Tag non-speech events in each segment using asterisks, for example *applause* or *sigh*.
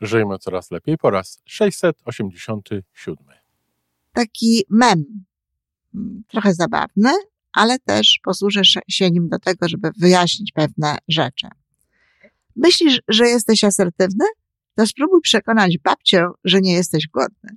Żyjmy coraz lepiej po raz 687. Taki mem, mm, trochę zabawny, ale też posłużę się nim do tego, żeby wyjaśnić pewne rzeczy. Myślisz, że jesteś asertywny? To spróbuj przekonać babcię, że nie jesteś głodny.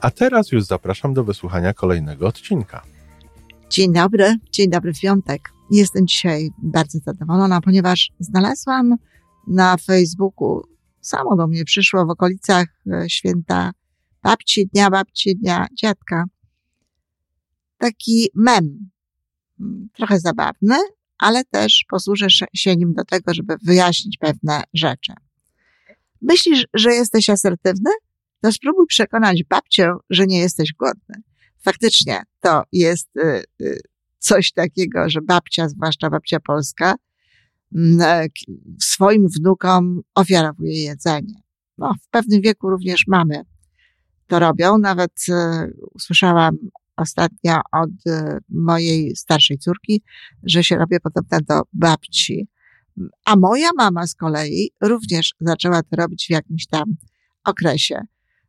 A teraz już zapraszam do wysłuchania kolejnego odcinka. Dzień dobry, dzień dobry w piątek. Jestem dzisiaj bardzo zadowolona, ponieważ znalazłam na Facebooku, samo do mnie przyszło w okolicach e, święta babci, dnia babci, dnia dziadka, taki mem, mm, trochę zabawny, ale też posłużę się nim do tego, żeby wyjaśnić pewne rzeczy. Myślisz, że jesteś asertywny? To spróbuj przekonać babcię, że nie jesteś głodny. Faktycznie to jest y, y, coś takiego, że babcia, zwłaszcza babcia polska, mm, e, swoim wnukom ofiarowuje jedzenie. No, w pewnym wieku również mamy to robią. Nawet e, usłyszałam ostatnio od e, mojej starszej córki, że się robię podobna do babci. A moja mama z kolei również zaczęła to robić w jakimś tam okresie.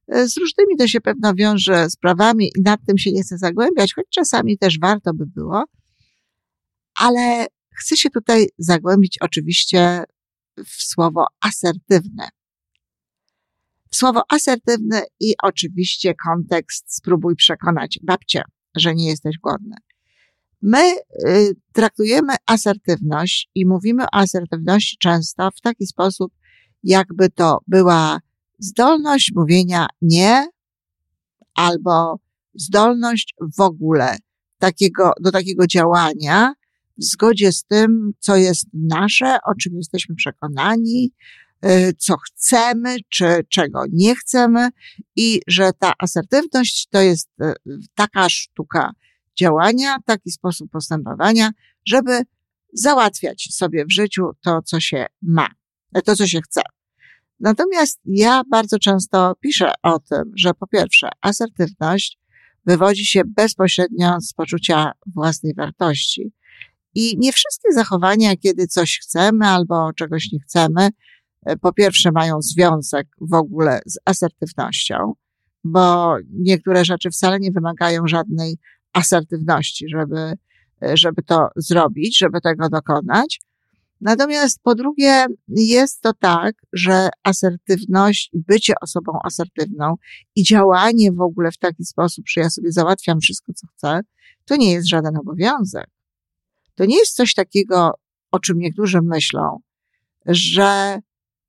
E, z różnymi to się pewno wiąże sprawami i nad tym się nie chcę zagłębiać, choć czasami też warto by było. Ale chcę się tutaj zagłębić oczywiście w słowo asertywne. Słowo asertywne i oczywiście kontekst spróbuj przekonać babcię, że nie jesteś głodny. My y, traktujemy asertywność i mówimy o asertywności często w taki sposób, jakby to była zdolność mówienia nie albo zdolność w ogóle takiego, do takiego działania w zgodzie z tym, co jest nasze, o czym jesteśmy przekonani, y, co chcemy, czy czego nie chcemy i że ta asertywność to jest y, taka sztuka działania, taki sposób postępowania, żeby załatwiać sobie w życiu to, co się ma, to, co się chce. Natomiast ja bardzo często piszę o tym, że po pierwsze, asertywność wywodzi się bezpośrednio z poczucia własnej wartości. I nie wszystkie zachowania, kiedy coś chcemy albo czegoś nie chcemy, e, po pierwsze mają związek w ogóle z asertywnością, bo niektóre rzeczy wcale nie wymagają żadnej asertywności, żeby, e, żeby to zrobić, żeby tego dokonać. Natomiast po drugie, jest to tak, że asertywność, bycie osobą asertywną i działanie w ogóle w taki sposób, że ja sobie załatwiam wszystko, co chcę, to nie jest żaden obowiązek. To nie jest coś takiego, o czym niektórzy myślą, że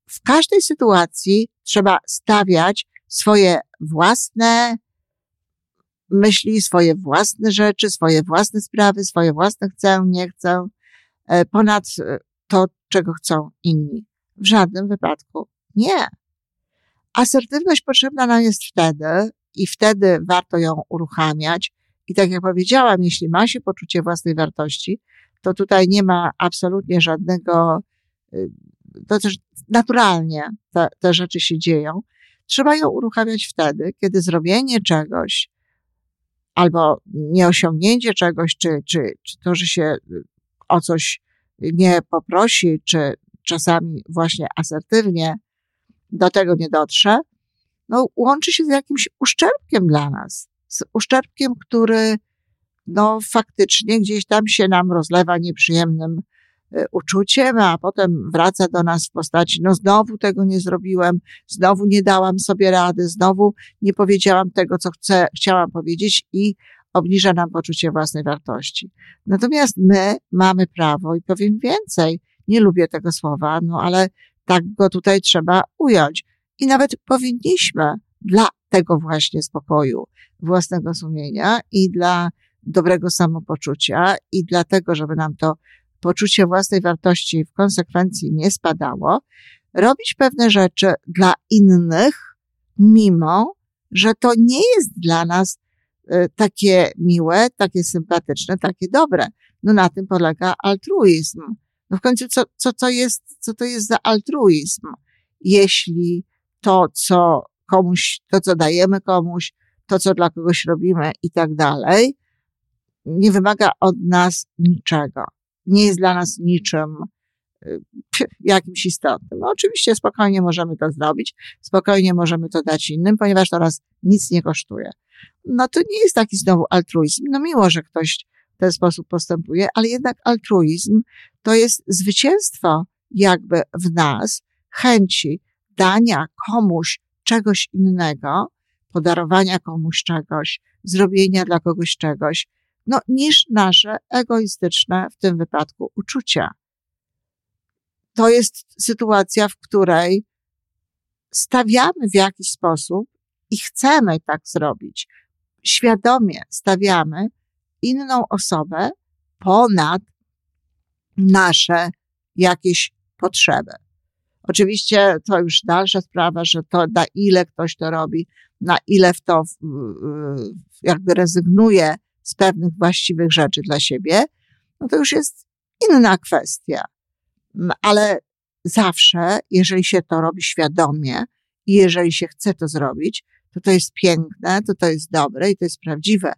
w każdej sytuacji trzeba stawiać swoje własne myśli, swoje własne rzeczy, swoje własne sprawy, swoje własne chcę, nie chcę, e, ponad e, to, czego chcą inni. W żadnym wypadku nie. Asertywność potrzebna nam jest wtedy i wtedy warto ją uruchamiać. I tak jak powiedziałam, jeśli ma się poczucie własnej wartości, to tutaj nie ma absolutnie żadnego, y, to też naturalnie te, te rzeczy się dzieją. Trzeba ją uruchamiać wtedy, kiedy zrobienie czegoś albo nieosiągnięcie czegoś, czy, czy, czy to, że się o coś nie poprosi, czy czasami właśnie asertywnie do tego nie dotrze, no, łączy się z jakimś uszczerbkiem dla nas. Z uszczerbkiem, który no, faktycznie gdzieś tam się nam rozlewa nieprzyjemnym e, uczuciem, a potem wraca do nas w postaci, no znowu tego nie zrobiłem, znowu nie dałam sobie rady, znowu nie powiedziałam tego, co chcę, chciałam powiedzieć i obniża nam poczucie własnej wartości. Natomiast my mamy prawo i powiem więcej, nie lubię tego słowa, no ale tak go tutaj trzeba ująć. I nawet powinniśmy dla tego właśnie spokoju własnego sumienia i dla dobrego samopoczucia i dlatego, żeby nam to poczucie własnej wartości w konsekwencji nie spadało, robić pewne rzeczy dla innych, mimo że to nie jest dla nas takie miłe, takie sympatyczne, takie dobre. No na tym polega altruizm. No w końcu co, co, to jest, co to jest za altruizm? Jeśli to, co komuś, to, co dajemy komuś, to, co dla kogoś robimy i tak dalej, nie wymaga od nas niczego. Nie jest dla nas niczym y, jakimś istotnym. No oczywiście spokojnie możemy to zrobić, spokojnie możemy to dać innym, ponieważ to nas nic nie kosztuje. No to nie jest taki znowu altruizm. No miło, że ktoś w ten sposób postępuje, ale jednak altruizm to jest zwycięstwo jakby w nas chęci dania komuś czegoś innego, podarowania komuś czegoś, zrobienia dla kogoś czegoś, no, niż nasze egoistyczne, w tym wypadku, uczucia. To jest sytuacja, w której stawiamy w jakiś sposób i chcemy tak zrobić. Świadomie stawiamy inną osobę ponad nasze jakieś potrzeby. Oczywiście to już dalsza sprawa, że to na ile ktoś to robi, na ile w to jakby rezygnuje z pewnych właściwych rzeczy dla siebie, no to już jest inna kwestia. Ale zawsze, jeżeli się to robi świadomie i jeżeli się chce to zrobić, to to jest piękne, to to jest dobre i to jest prawdziwe.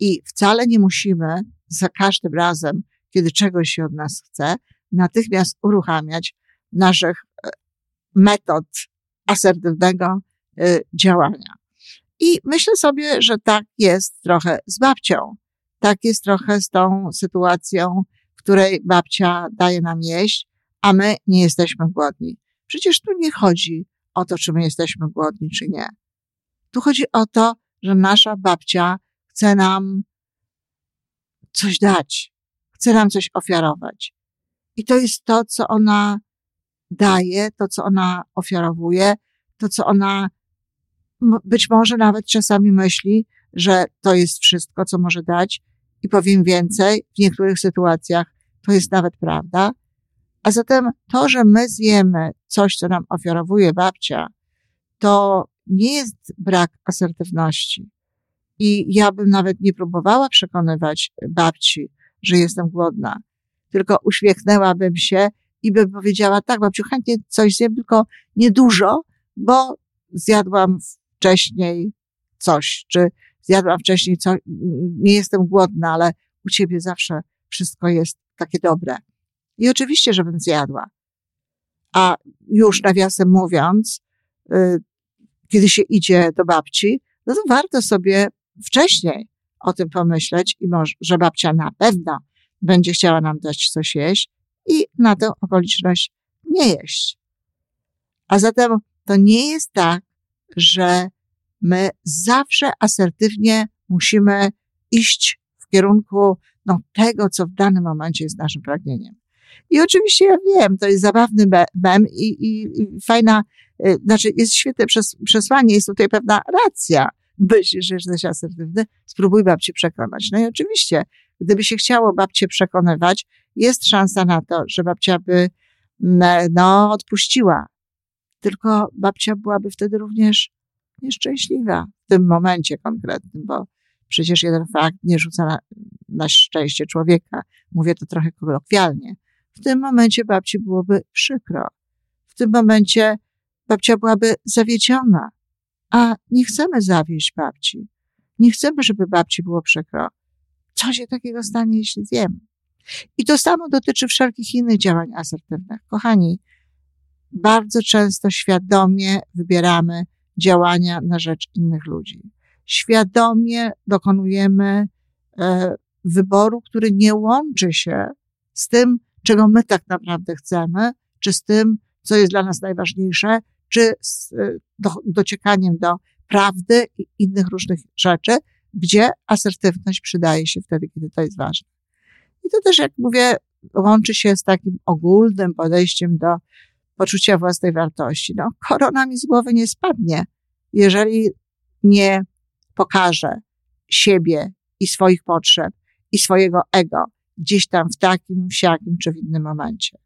I wcale nie musimy za każdym razem, kiedy czegoś się od nas chce, natychmiast uruchamiać naszych e, metod asertywnego e, działania. I myślę sobie, że tak jest trochę z babcią. Tak jest trochę z tą sytuacją, w której babcia daje nam jeść, a my nie jesteśmy głodni. Przecież tu nie chodzi o to, czy my jesteśmy głodni, czy nie. Tu chodzi o to, że nasza babcia chce nam coś dać, chce nam coś ofiarować. I to jest to, co ona daje, to, co ona ofiarowuje, to, co ona być może nawet czasami myśli, że to jest wszystko, co może dać i powiem więcej, w niektórych sytuacjach to jest nawet prawda. A zatem to, że my zjemy coś, co nam ofiarowuje babcia, to nie jest brak asertywności. I ja bym nawet nie próbowała przekonywać babci, że jestem głodna, tylko uśmiechnęłabym się i bym powiedziała, tak, babciu, chętnie coś zjem, tylko niedużo, bo zjadłam wcześniej coś, czy zjadłam wcześniej coś, nie jestem głodna, ale u ciebie zawsze wszystko jest takie dobre. I oczywiście, żebym zjadła. A już nawiasem mówiąc, y, kiedy się idzie do babci, no to warto sobie wcześniej o tym pomyśleć i może, że babcia na pewno będzie chciała nam dać coś jeść i na tę okoliczność nie jeść. A zatem to nie jest tak, że my zawsze asertywnie musimy iść w kierunku no, tego, co w danym momencie jest naszym pragnieniem. I oczywiście ja wiem, to jest zabawny mem i, i, i fajna, y, znaczy jest świetne przes przesłanie, jest tutaj pewna racja. Myślisz, że jesteś asertywny, spróbuj babci przekonać. No i oczywiście, gdyby się chciało babcię przekonywać, jest szansa na to, że babcia by no, odpuściła. Tylko babcia byłaby wtedy również nieszczęśliwa w tym momencie konkretnym, bo przecież jeden fakt nie rzuca na, na szczęście człowieka. Mówię to trochę kolokwialnie. W tym momencie babci byłoby przykro. W tym momencie babcia byłaby zawiedziona. A nie chcemy zawieść babci. Nie chcemy, żeby babci było przykro. Co się takiego stanie, jeśli zjem? I to samo dotyczy wszelkich innych działań asertywnych. Kochani, bardzo często świadomie wybieramy działania na rzecz innych ludzi. Świadomie dokonujemy e, wyboru, który nie łączy się z tym, czego my tak naprawdę chcemy, czy z tym, co jest dla nas najważniejsze, czy z e, do, dociekaniem do prawdy i innych różnych rzeczy, gdzie asertywność przydaje się wtedy, kiedy to jest ważne. I to też, jak mówię, łączy się z takim ogólnym podejściem do poczucia własnej wartości. No, korona mi z głowy nie spadnie, jeżeli nie pokażę siebie i swoich potrzeb i swojego ego gdzieś tam w takim, siakim czy w innym momencie.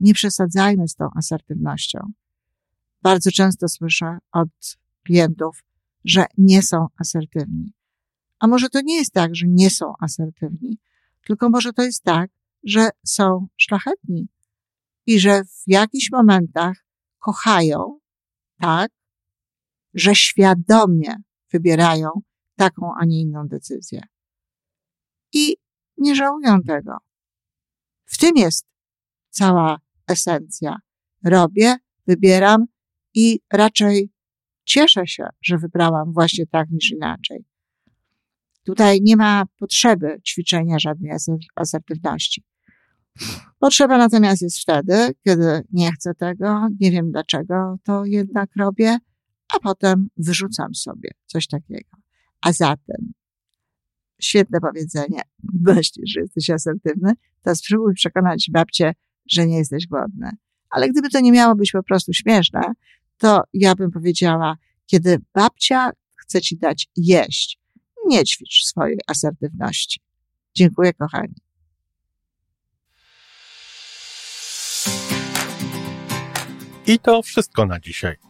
Nie przesadzajmy z tą asertywnością. Bardzo często słyszę od klientów, że nie są asertywni. A może to nie jest tak, że nie są asertywni, tylko może to jest tak, że są szlachetni i że w jakichś momentach kochają tak, że świadomie wybierają taką, a nie inną decyzję. I nie żałują tego. W tym jest cała esencja. Robię, wybieram i raczej cieszę się, że wybrałam właśnie tak niż inaczej. Tutaj nie ma potrzeby ćwiczenia żadnej asertywności. Potrzeba natomiast jest wtedy, kiedy nie chcę tego, nie wiem dlaczego to jednak robię, a potem wyrzucam sobie coś takiego. A zatem, świetne powiedzenie, *laughs* myślisz, że jesteś asertywny, to spróbuj przekonać babcię, że nie jesteś głodny. Ale gdyby to nie miało być po prostu śmieszne, to ja bym powiedziała, kiedy babcia chce ci dać jeść, nie ćwicz swojej asertywności. Dziękuję, kochani. I to wszystko na dzisiaj.